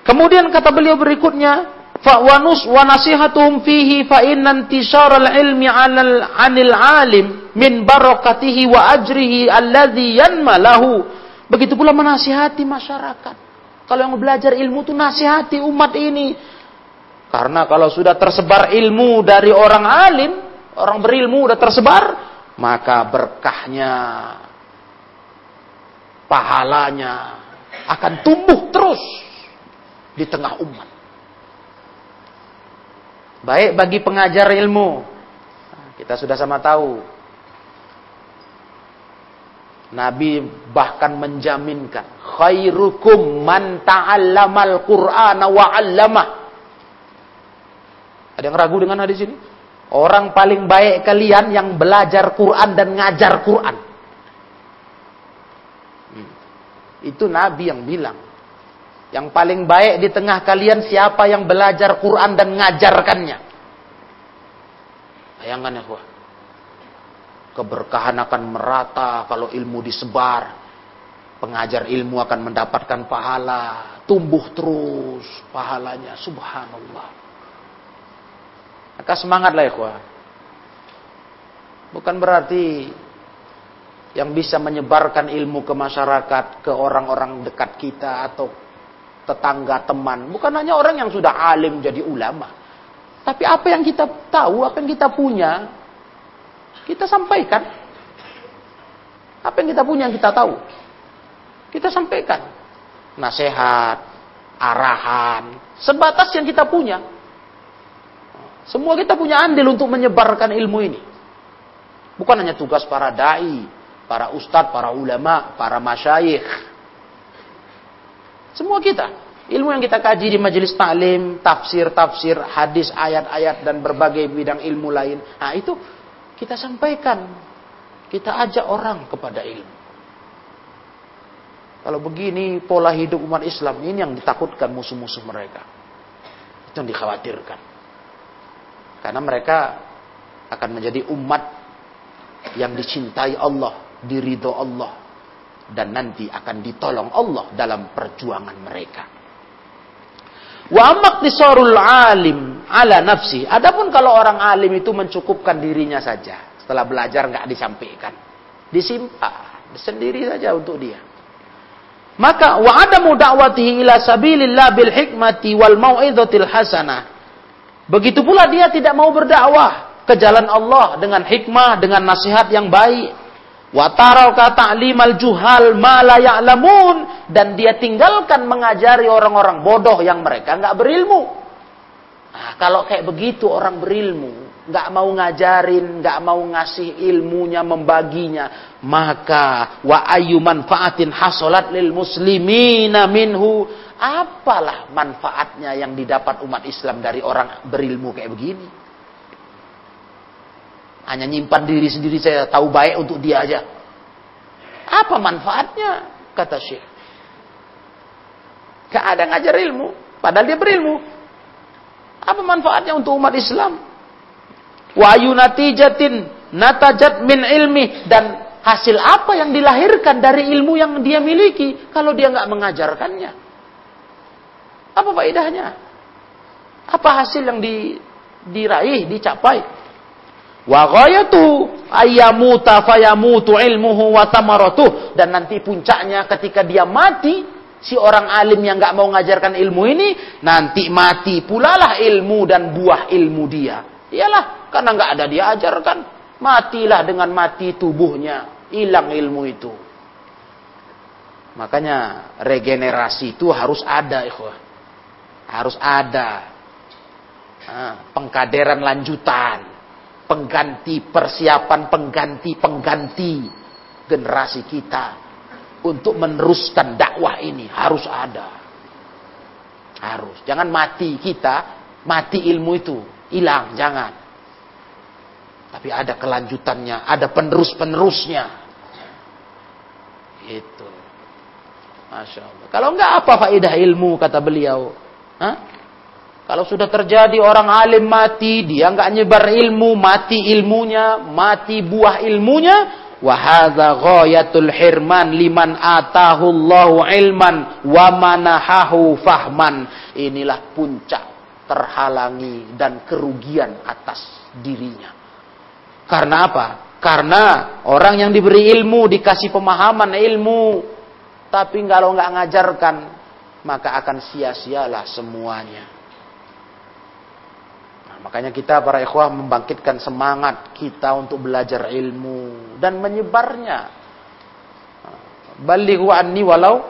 Kemudian kata beliau berikutnya, fa wanus wa nasihatuhum fihi fa inna ilmi 'anil 'alim min barakatihi wa ajrihi alladhi yanma lahu. Begitu pula menasihati masyarakat. Kalau yang belajar ilmu itu nasihati umat ini. Karena kalau sudah tersebar ilmu dari orang alim, orang berilmu sudah tersebar, maka berkahnya, pahalanya akan tumbuh terus di tengah umat. Baik bagi pengajar ilmu. Kita sudah sama tahu. Nabi bahkan menjaminkan khairukum man ta'allamal Qur'ana wa 'allamah. Ada yang ragu dengan hadis ini? Orang paling baik kalian yang belajar Quran dan ngajar Quran. Hmm. Itu Nabi yang bilang. Yang paling baik di tengah kalian siapa yang belajar Quran dan ngajarkannya. Bayangkan ya, kuah. Keberkahan akan merata kalau ilmu disebar. Pengajar ilmu akan mendapatkan pahala. Tumbuh terus pahalanya. Subhanallah. Maka semangatlah ya. Bukan berarti yang bisa menyebarkan ilmu ke masyarakat, ke orang-orang dekat kita atau tetangga, teman. Bukan hanya orang yang sudah alim jadi ulama. Tapi apa yang kita tahu, apa yang kita punya, kita sampaikan. Apa yang kita punya yang kita tahu. Kita sampaikan nasihat, arahan, sebatas yang kita punya. Semua kita punya andil untuk menyebarkan ilmu ini. Bukan hanya tugas para dai, para ustadz, para ulama, para masyayikh. Semua kita. Ilmu yang kita kaji di majelis taklim, tafsir-tafsir, hadis, ayat-ayat dan berbagai bidang ilmu lain. Nah, itu kita sampaikan. Kita ajak orang kepada ilmu. Kalau begini pola hidup umat Islam ini yang ditakutkan musuh-musuh mereka. Itu yang dikhawatirkan. Karena mereka akan menjadi umat yang dicintai Allah, diridho Allah dan nanti akan ditolong Allah dalam perjuangan mereka. Wa maqtisarul alim ala nafsi. Adapun kalau orang alim itu mencukupkan dirinya saja. Setelah belajar nggak disampaikan. Disimpan sendiri saja untuk dia. Maka wa adamu da'watihi ila sabilillah bil hikmati wal mau'izatil hasanah. Begitu pula dia tidak mau berdakwah ke jalan Allah dengan hikmah, dengan nasihat yang baik. Wa taraka ta'limal juhal dan dia tinggalkan mengajari orang-orang bodoh yang mereka nggak berilmu. Nah, kalau kayak begitu orang berilmu, nggak mau ngajarin, nggak mau ngasih ilmunya, membaginya, maka wa ayu manfaatin hasolat lil muslimina minhu. Apalah manfaatnya yang didapat umat Islam dari orang berilmu kayak begini? Hanya nyimpan diri sendiri saya tahu baik untuk dia aja. Apa manfaatnya? Kata Syekh. Gak ada ngajar ilmu. Padahal dia berilmu. Apa manfaatnya untuk umat Islam? Wa natijatin natajat min ilmi. Dan hasil apa yang dilahirkan dari ilmu yang dia miliki. Kalau dia nggak mengajarkannya. Apa faedahnya? Apa hasil yang di, diraih, dicapai? Wa ghayatu ayyamuta fayamutu ilmuhu wa tamaratuh dan nanti puncaknya ketika dia mati si orang alim yang nggak mau mengajarkan ilmu ini nanti mati pula lah ilmu dan buah ilmu dia. Iyalah karena nggak ada dia ajarkan matilah dengan mati tubuhnya hilang ilmu itu. Makanya regenerasi itu harus ada, ikhwah. Harus ada. Pengkaderan lanjutan pengganti persiapan pengganti pengganti generasi kita untuk meneruskan dakwah ini harus ada. Harus. Jangan mati kita, mati ilmu itu, hilang, jangan. Tapi ada kelanjutannya, ada penerus-penerusnya. Itu. Masya Allah. Kalau enggak apa faedah ilmu, kata beliau. Hah? Kalau sudah terjadi orang alim mati, dia nggak nyebar ilmu, mati ilmunya, mati buah ilmunya, wahada ghayatul hirman liman atahu Allahu ilman wa manahahu fahman. Inilah puncak terhalangi dan kerugian atas dirinya. Karena apa? Karena orang yang diberi ilmu, dikasih pemahaman ilmu, tapi kalau nggak ngajarkan, maka akan sia-sialah semuanya. Makanya kita para ikhwah membangkitkan semangat kita untuk belajar ilmu dan menyebarnya. Balighu anni walau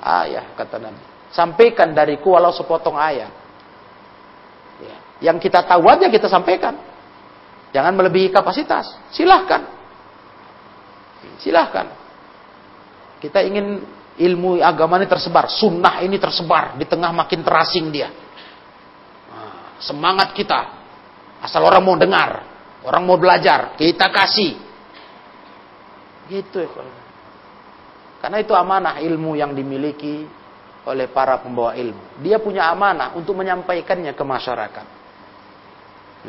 ayah kata Nabi. Sampaikan dariku walau sepotong ayat. Ya. Yang kita tahu aja kita sampaikan. Jangan melebihi kapasitas. Silahkan. Silahkan. Kita ingin ilmu agama ini tersebar. Sunnah ini tersebar. Di tengah makin terasing dia semangat kita. Asal orang mau dengar, orang mau belajar, kita kasih. Gitu ya. Karena itu amanah ilmu yang dimiliki oleh para pembawa ilmu. Dia punya amanah untuk menyampaikannya ke masyarakat.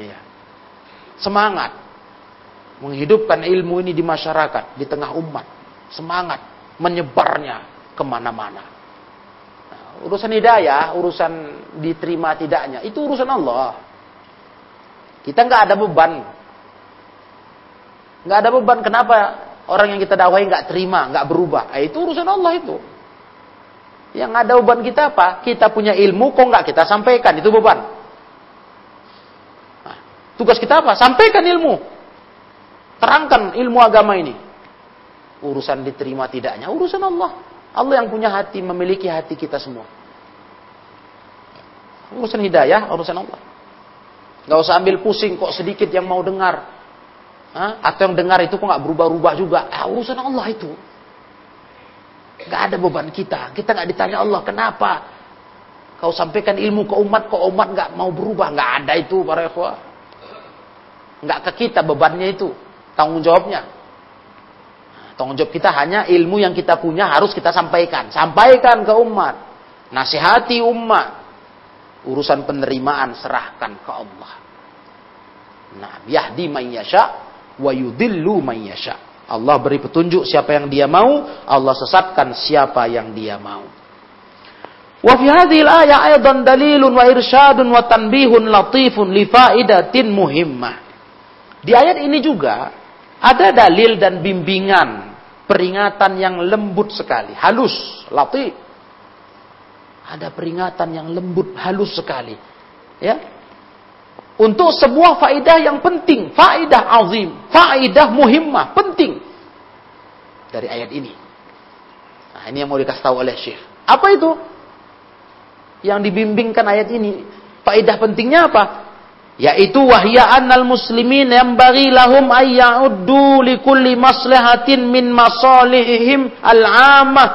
Iya. Semangat menghidupkan ilmu ini di masyarakat, di tengah umat. Semangat menyebarnya ke mana-mana. Urusan hidayah, urusan diterima tidaknya, itu urusan Allah. Kita nggak ada beban. Nggak ada beban. Kenapa orang yang kita dakwahi nggak terima, nggak berubah? Eh, itu urusan Allah itu. Yang ada beban kita apa? Kita punya ilmu, kok nggak kita sampaikan? Itu beban. Nah, tugas kita apa? Sampaikan ilmu. Terangkan ilmu agama ini. Urusan diterima tidaknya, urusan Allah. Allah yang punya hati, memiliki hati kita semua. Urusan hidayah, urusan Allah. Gak usah ambil pusing kok sedikit yang mau dengar. Hah? Atau yang dengar itu kok gak berubah-ubah juga. Ah, urusan Allah itu. Gak ada beban kita. Kita gak ditanya Allah, kenapa? Kau sampaikan ilmu ke umat, kok umat gak mau berubah. Gak ada itu para ikhwah. Gak ke kita bebannya itu. Tanggung jawabnya. Tanggung jawab kita hanya ilmu yang kita punya harus kita sampaikan. Sampaikan ke umat. Nasihati umat. Urusan penerimaan serahkan ke Allah. Nah, yahdi man yasha wa yudillu man yasha. Allah beri petunjuk siapa yang dia mau, Allah sesatkan siapa yang dia mau. Wa fi hadhihi al-ayah dalilun wa irsyadun wa tanbihun latifun li faidatin muhimmah. Di ayat ini juga ada dalil dan bimbingan, peringatan yang lembut sekali, halus, latif. Ada peringatan yang lembut, halus sekali. Ya. Untuk sebuah faidah yang penting, faidah azim, faidah muhimmah, penting dari ayat ini. Nah, ini yang mau dikasih tahu oleh Syekh. Apa itu? Yang dibimbingkan ayat ini. Faidah pentingnya apa? Yaitu wahya annal muslimin yang bagi lahum ayya'uddu li kulli maslahatin min masalihim al-amah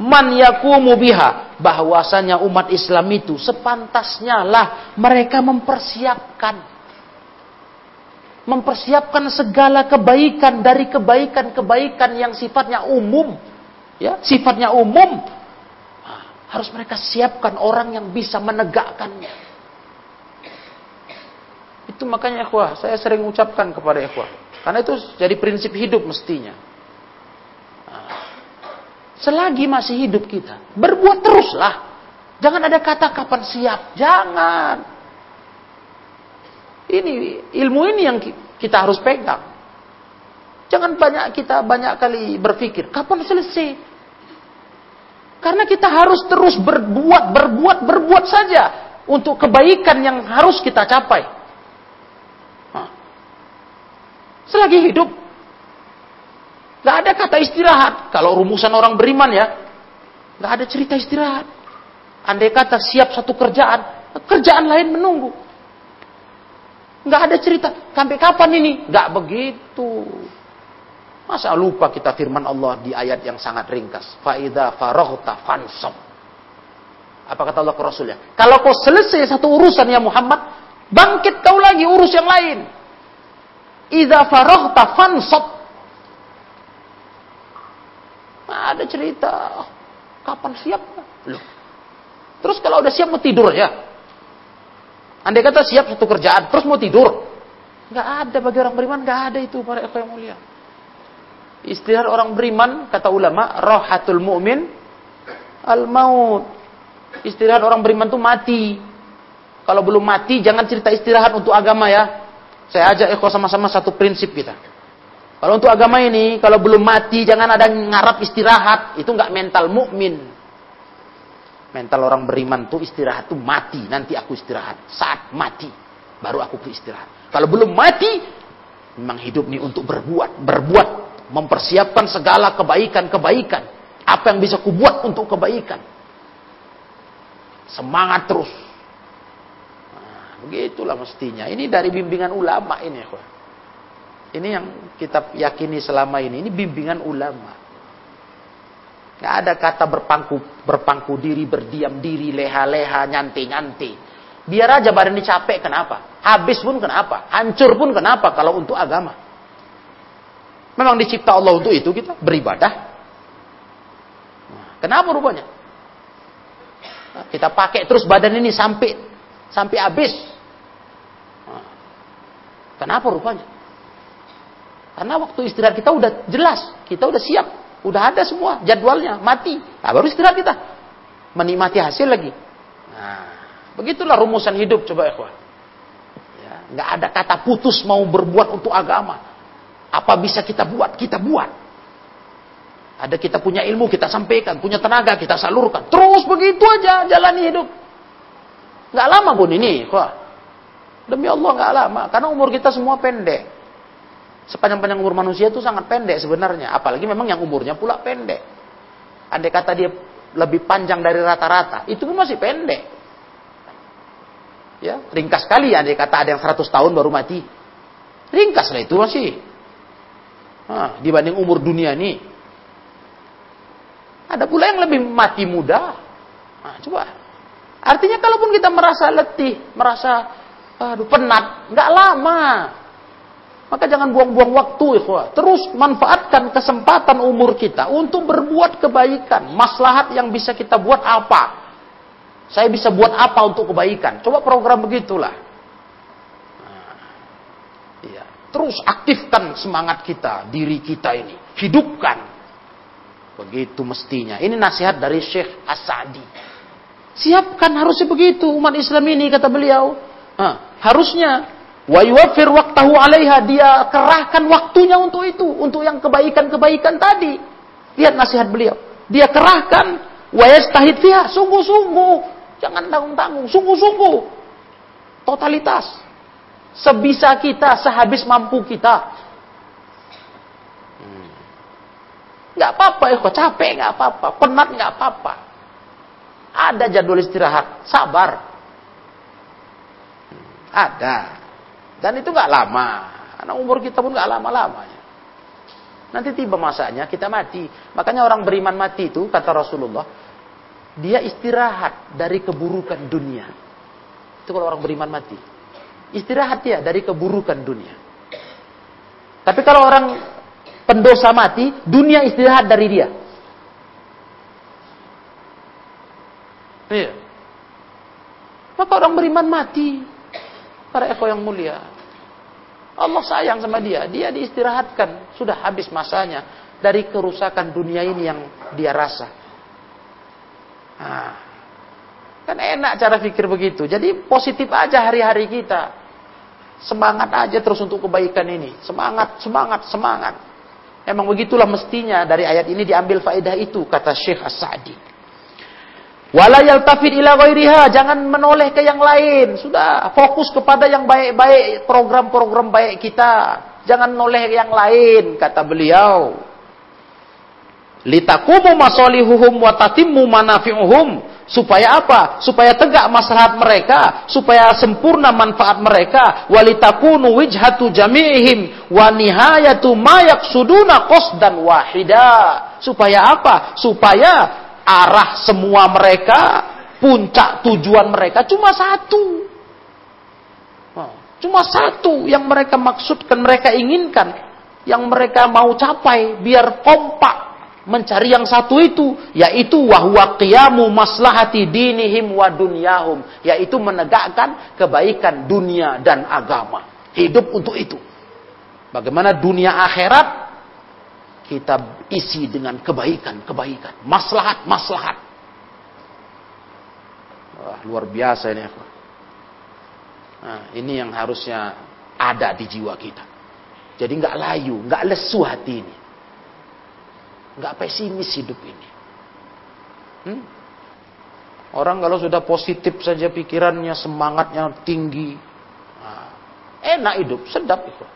man yakumu biha. Bahwasanya umat Islam itu sepantasnya lah mereka mempersiapkan. Mempersiapkan segala kebaikan dari kebaikan-kebaikan yang sifatnya umum. Ya sifatnya umum. Harus mereka siapkan orang yang bisa menegakkannya itu makanya ikhwah, saya sering ucapkan kepada ikhwah. Karena itu jadi prinsip hidup mestinya. Selagi masih hidup kita, berbuat teruslah. Jangan ada kata kapan siap, jangan. Ini ilmu ini yang kita harus pegang. Jangan banyak kita banyak kali berpikir, kapan selesai? Karena kita harus terus berbuat, berbuat, berbuat saja untuk kebaikan yang harus kita capai. Selagi hidup. Gak ada kata istirahat. Kalau rumusan orang beriman ya. Gak ada cerita istirahat. Andai kata siap satu kerjaan. Kerjaan lain menunggu. Gak ada cerita. Sampai kapan ini? Gak begitu. Masa lupa kita firman Allah di ayat yang sangat ringkas. Fa'idha farohta fansom. Apa kata Allah ke Rasulnya? Kalau kau selesai satu urusan ya Muhammad, bangkit kau lagi urus yang lain. Iza faraghta fansab. Nah, ada cerita. Kapan siap? Loh. Terus kalau udah siap mau tidur ya? Andai kata siap satu kerjaan, terus mau tidur. Nggak ada bagi orang beriman, nggak ada itu para ikhwan mulia. Istilah orang beriman, kata ulama, rohatul mu'min al-maut. Istilah orang beriman itu mati. Kalau belum mati, jangan cerita istirahat untuk agama ya. Saya ajak ikhwah sama-sama satu prinsip kita. Kalau untuk agama ini, kalau belum mati jangan ada ngarap istirahat, itu nggak mental mukmin. Mental orang beriman tuh istirahat tuh mati, nanti aku istirahat. Saat mati baru aku istirahat. Kalau belum mati, memang hidup ini untuk berbuat, berbuat, mempersiapkan segala kebaikan-kebaikan. Apa yang bisa kubuat untuk kebaikan. Semangat terus. Begitulah mestinya. Ini dari bimbingan ulama ini. Ini yang kita yakini selama ini. Ini bimbingan ulama. Gak ada kata berpangku berpangku diri, berdiam diri, leha-leha, nyanti-nyanti. Biar aja badan capek, kenapa? Habis pun kenapa? Hancur pun kenapa kalau untuk agama? Memang dicipta Allah untuk itu kita beribadah. kenapa rupanya? Kita pakai terus badan ini sampai sampai habis. Kenapa rupanya? Karena waktu istirahat kita udah jelas, kita udah siap, udah ada semua jadwalnya, mati. Nah, baru istirahat kita. Menikmati hasil lagi. Nah, begitulah rumusan hidup coba ikhwan. Ya, nggak ada kata putus mau berbuat untuk agama. Apa bisa kita buat? Kita buat. Ada kita punya ilmu, kita sampaikan. Punya tenaga, kita salurkan. Terus begitu aja jalani hidup. Nggak lama pun ini. Wah. Demi Allah nggak lama, karena umur kita semua pendek. Sepanjang-panjang umur manusia itu sangat pendek sebenarnya, apalagi memang yang umurnya pula pendek. Andai kata dia lebih panjang dari rata-rata, itu pun masih pendek. Ya, ringkas sekali ya, andai kata ada yang 100 tahun baru mati. Ringkas lah itu masih. Nah, dibanding umur dunia ini. Ada pula yang lebih mati muda. Nah, coba. Artinya kalaupun kita merasa letih, merasa aduh penat, nggak lama. Maka jangan buang-buang waktu, ikhwah. Terus manfaatkan kesempatan umur kita untuk berbuat kebaikan. Maslahat yang bisa kita buat apa? Saya bisa buat apa untuk kebaikan? Coba program begitulah. Nah, iya. Terus aktifkan semangat kita, diri kita ini. Hidupkan. Begitu mestinya. Ini nasihat dari Syekh As-Sa'di. Siapkan harusnya begitu umat Islam ini kata beliau. Nah, harusnya Wa yuwaffir waqtahu 'alaiha, dia kerahkan waktunya untuk itu, untuk yang kebaikan-kebaikan tadi. Lihat nasihat beliau. Dia kerahkan wa yastahid fiha, sungguh-sungguh. Jangan tanggung-tanggung, sungguh-sungguh. Totalitas. Sebisa kita, sehabis mampu kita. Hmm. Nggak apa-apa, ya, capek nggak apa-apa, penat nggak apa-apa. Ada jadwal istirahat, sabar. Ada. Dan itu nggak lama. Karena umur kita pun nggak lama-lamanya. Nanti tiba masanya kita mati. Makanya orang beriman mati itu, kata Rasulullah, dia istirahat dari keburukan dunia. Itu kalau orang beriman mati. Istirahat dia dari keburukan dunia. Tapi kalau orang pendosa mati, dunia istirahat dari dia. Iya. Maka orang beriman mati. Para eko yang mulia. Allah sayang sama dia. Dia diistirahatkan. Sudah habis masanya. Dari kerusakan dunia ini yang dia rasa. Nah, kan enak cara pikir begitu. Jadi positif aja hari-hari kita. Semangat aja terus untuk kebaikan ini. Semangat, semangat, semangat. Emang begitulah mestinya dari ayat ini diambil faedah itu. Kata Syekh As-Sa'di. Wala yaltafid ila ghairiha, jangan menoleh ke yang lain. Sudah, fokus kepada yang baik-baik, program-program baik kita. Jangan noleh ke yang lain, kata beliau. Litakumu masolihuhum wa tatimmu manafi'uhum. Supaya apa? Supaya tegak maslahat mereka, supaya sempurna manfaat mereka. Walitakunu wijhatu jami'ihim wa nihayatu ma yaksuduna qasdan wahida. Supaya apa? Supaya arah semua mereka, puncak tujuan mereka cuma satu. Cuma satu yang mereka maksudkan, mereka inginkan, yang mereka mau capai biar kompak mencari yang satu itu, yaitu wahwa qiyamu maslahati dinihim wa dunyahum, yaitu menegakkan kebaikan dunia dan agama. Hidup untuk itu. Bagaimana dunia akhirat kita isi dengan kebaikan-kebaikan, maslahat-maslahat. Wah, luar biasa ini. Nah, ini yang harusnya ada di jiwa kita. Jadi nggak layu, nggak lesu hati ini, nggak pesimis hidup ini. Hmm? Orang kalau sudah positif saja pikirannya, semangatnya tinggi, nah, enak hidup, sedap itu.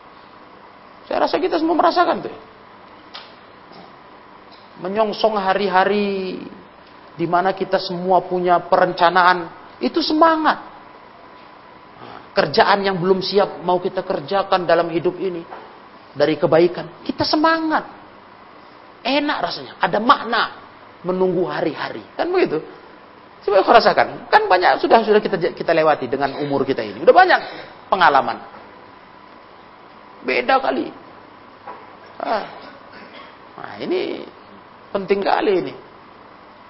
Saya rasa kita semua merasakan tuh menyongsong hari-hari di mana kita semua punya perencanaan, itu semangat. Kerjaan yang belum siap mau kita kerjakan dalam hidup ini dari kebaikan, kita semangat. Enak rasanya, ada makna menunggu hari-hari. Kan begitu? Coba kau rasakan, kan banyak sudah sudah kita kita lewati dengan umur kita ini. Udah banyak pengalaman. Beda kali. Ah. Nah, ini Penting kali ini.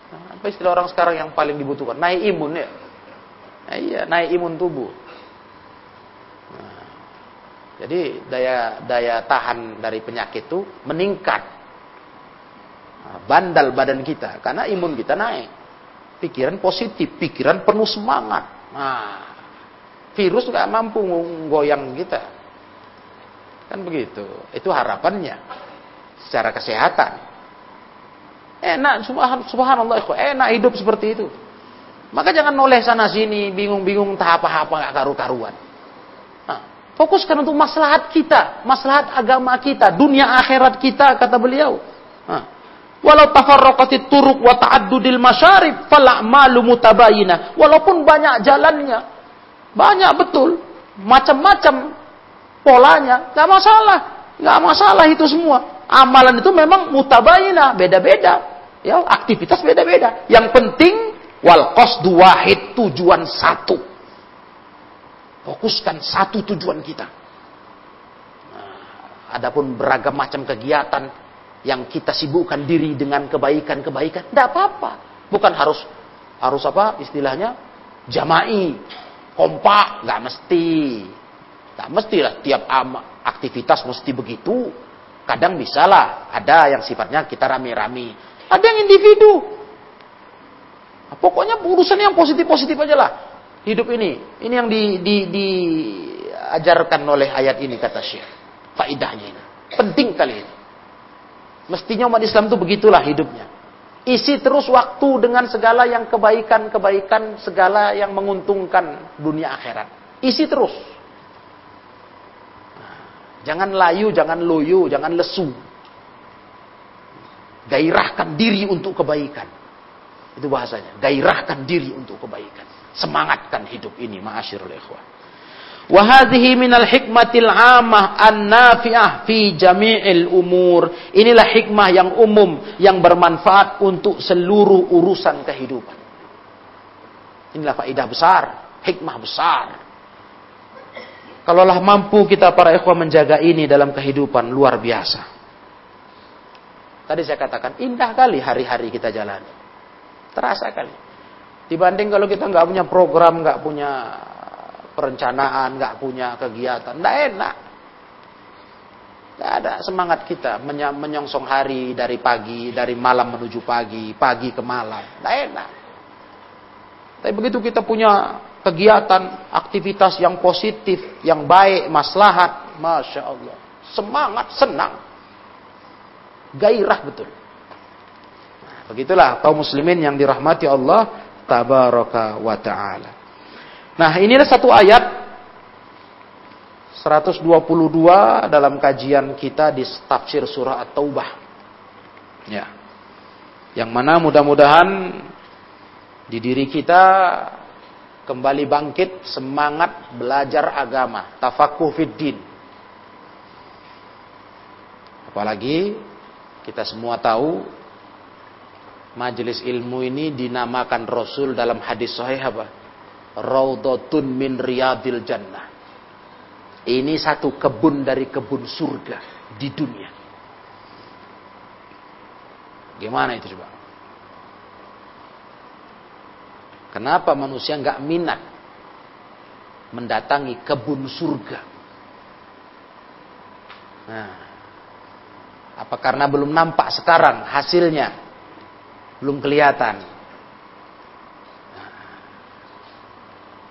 Nah, apa istilah orang sekarang yang paling dibutuhkan? Naik imun ya. Nah, iya, naik imun tubuh. Nah, jadi daya daya tahan dari penyakit itu meningkat. Nah, bandal badan kita karena imun kita naik. Pikiran positif, pikiran penuh semangat. Nah, virus nggak mampu goyang kita. Kan begitu. Itu harapannya secara kesehatan. Enak, subhanallah, enak hidup seperti itu. Maka jangan noleh sana sini, bingung-bingung tahap apa-apa nggak karu-karuan. Nah, fokuskan untuk maslahat kita, maslahat agama kita, dunia akhirat kita, kata beliau. Nah, Walau tafarraqatit turuk wa ta'addudil masyarib fala'malu mutabayina. Walaupun banyak jalannya, banyak betul, macam-macam polanya, nggak masalah, nggak masalah itu semua. Amalan itu memang mutabayina, beda-beda. Ya, aktivitas beda-beda. Yang penting wal qasdu wahid, tujuan satu. Fokuskan satu tujuan kita. Nah, adapun beragam macam kegiatan, yang kita sibukkan diri dengan kebaikan-kebaikan, tidak apa-apa. Bukan harus harus apa istilahnya jamai, kompak, nggak mesti. Nggak mesti lah tiap aktivitas mesti begitu. Kadang bisa lah, ada yang sifatnya kita rame-rame. Ada yang individu. Nah, pokoknya urusan yang positif-positif aja lah. Hidup ini, ini yang di, di, diajarkan oleh ayat ini kata Syekh. Faidahnya ini. Penting kali ini. Mestinya umat Islam itu begitulah hidupnya. Isi terus waktu dengan segala yang kebaikan-kebaikan, segala yang menguntungkan dunia akhirat. Isi terus. Jangan layu, jangan loyo, jangan lesu. Gairahkan diri untuk kebaikan. Itu bahasanya. Gairahkan diri untuk kebaikan. Semangatkan hidup ini, ma'asyirul ikhwan. Wahadihi minal hikmatil amah an-nafi'ah fi jami'il umur. Inilah hikmah yang umum yang bermanfaat untuk seluruh urusan kehidupan. Inilah faedah besar, hikmah besar. Kalaulah mampu kita para ikhwan menjaga ini dalam kehidupan luar biasa. Tadi saya katakan indah kali hari-hari kita jalani. Terasa kali. Dibanding kalau kita nggak punya program, nggak punya perencanaan, nggak punya kegiatan, nggak enak. Nggak ada semangat kita menyongsong hari dari pagi, dari malam menuju pagi, pagi ke malam. Nggak enak. Tapi begitu kita punya kegiatan, aktivitas yang positif, yang baik, maslahat, masya Allah, semangat, senang, gairah betul. Begitulah kaum muslimin yang dirahmati Allah tabaraka wa taala. Nah, inilah satu ayat 122 dalam kajian kita di tafsir surah At-Taubah. Ya. Yang mana mudah-mudahan di diri kita kembali bangkit semangat belajar agama, tafakuh fiddin. Apalagi kita semua tahu majelis ilmu ini dinamakan Rasul dalam hadis sahih apa? Raudhatun min riyadil jannah. Ini satu kebun dari kebun surga di dunia. Gimana itu coba? Kenapa manusia nggak minat mendatangi kebun surga? Nah, apa karena belum nampak sekarang hasilnya? Belum kelihatan.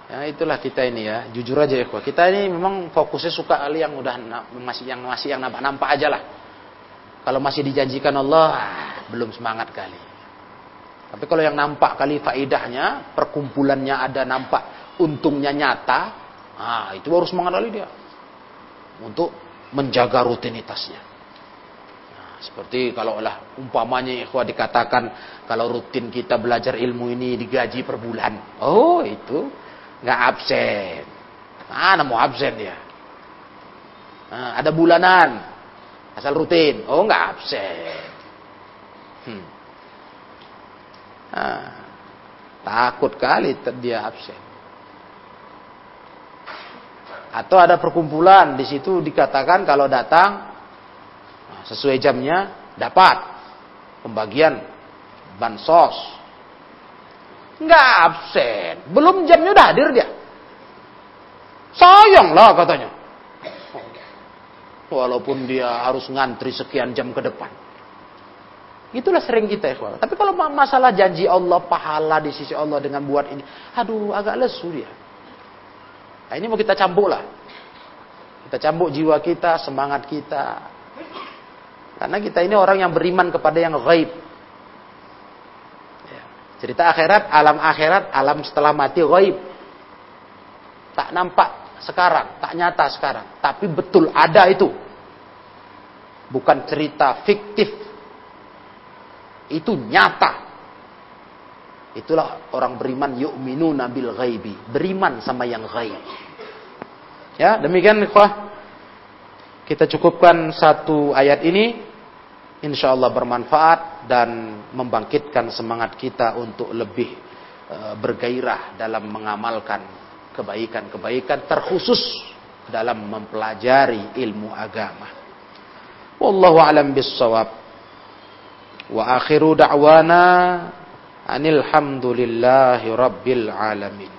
Ya itulah kita ini ya, jujur aja ya Kita ini memang fokusnya suka kali yang udah masih yang masih yang nampak-nampak aja lah. Kalau masih dijanjikan Allah, ah, belum semangat kali. Tapi kalau yang nampak kali faidahnya, perkumpulannya ada nampak, untungnya nyata, ah itu baru semangat kali dia. Untuk menjaga rutinitasnya. Nah, seperti kalau lah umpamanya ikhwah dikatakan kalau rutin kita belajar ilmu ini digaji per bulan. Oh, itu nggak absen. Mana mau absen dia? Nah, ada bulanan, asal rutin. Oh nggak absen. Hmm. Nah, takut kali dia absen. Atau ada perkumpulan di situ dikatakan kalau datang nah, sesuai jamnya dapat pembagian bansos Nggak absen. Belum jamnya udah hadir dia. Sayang lah katanya. Walaupun dia harus ngantri sekian jam ke depan. Itulah sering kita ya. Tapi kalau masalah janji Allah, pahala di sisi Allah dengan buat ini. Aduh, agak lesu dia. Nah, ini mau kita cambuk lah. Kita cambuk jiwa kita, semangat kita. Karena kita ini orang yang beriman kepada yang gaib. Cerita akhirat, alam akhirat, alam setelah mati ghaib. Tak nampak sekarang, tak nyata sekarang. Tapi betul ada itu. Bukan cerita fiktif. Itu nyata. Itulah orang beriman yu'minu nabil ghaibi. Beriman sama yang ghaib. Ya, demikian ikhwah. Kita cukupkan satu ayat ini. Insya Allah bermanfaat dan membangkitkan semangat kita untuk lebih e, bergairah dalam mengamalkan kebaikan-kebaikan terkhusus dalam mempelajari ilmu agama. Wallahu alam bissawab. Wa akhiru anil hamdulillahi rabbil alamin.